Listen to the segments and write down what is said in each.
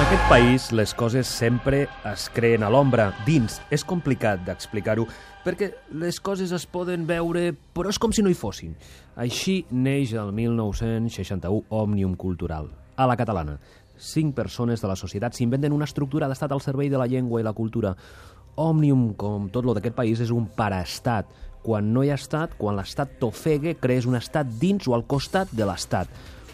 aquest país les coses sempre es creen a l'ombra, dins. És complicat d'explicar-ho, perquè les coses es poden veure, però és com si no hi fossin. Així neix el 1961 Òmnium Cultural, a la catalana. Cinc persones de la societat s'inventen una estructura d'estat al servei de la llengua i la cultura. Òmnium, com tot lo d'aquest país, és un paraestat. Quan no hi ha estat, quan l'estat t'ofegue, crees un estat dins o al costat de l'estat.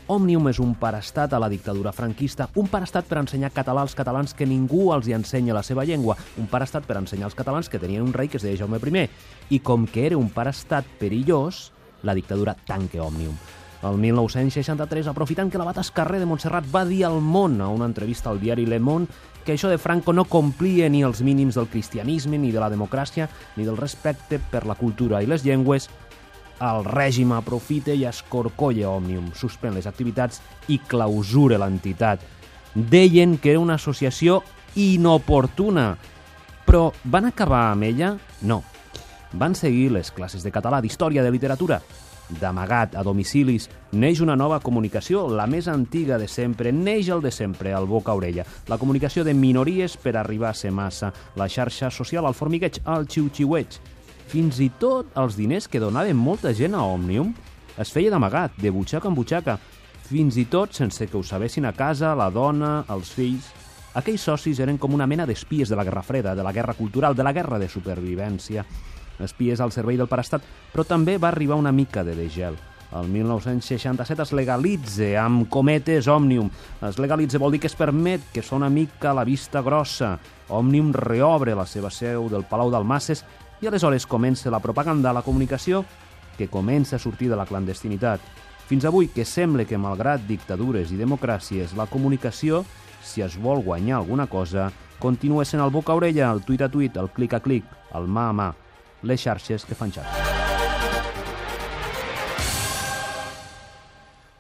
Òmnium és un parestat a la dictadura franquista, un parestat per ensenyar català als catalans que ningú els hi ensenya la seva llengua, un parestat per ensenyar als catalans que tenien un rei que es deia Jaume I. I com que era un parestat perillós, la dictadura tanca Òmnium. El 1963, aprofitant que l'abat Escarrer de Montserrat va dir al món a una entrevista al diari Le Monde que això de Franco no complia ni els mínims del cristianisme, ni de la democràcia, ni del respecte per la cultura i les llengües, el règim aprofita i escorcolla Òmnium, suspèn les activitats i clausura l'entitat. Deien que era una associació inoportuna, però van acabar amb ella? No. Van seguir les classes de català, d'història, de literatura. D'amagat, a domicilis, neix una nova comunicació, la més antiga de sempre, neix el de sempre, al boca-orella. La comunicació de minories per arribar a ser massa, la xarxa social, al formigueig, al xiu-xiueig, fins i tot els diners que donaven molta gent a Òmnium es feia d'amagat, de butxaca en butxaca, fins i tot sense que ho sabessin a casa, la dona, els fills... Aquells socis eren com una mena d'espies de la Guerra Freda, de la guerra cultural, de la guerra de supervivència. Espies al servei del parestat, però també va arribar una mica de degel. El 1967 es legalitza amb cometes Òmnium. Es legalitza vol dir que es permet que són una mica la vista grossa. Òmnium reobre la seva seu del Palau d'Almasses i aleshores comença la propaganda, la comunicació, que comença a sortir de la clandestinitat. Fins avui que sembla que, malgrat dictadures i democràcies, la comunicació, si es vol guanyar alguna cosa, continua sent el boca a orella, el tuit a tuit, el clic a clic, el mà a mà, les xarxes que fan xarxes.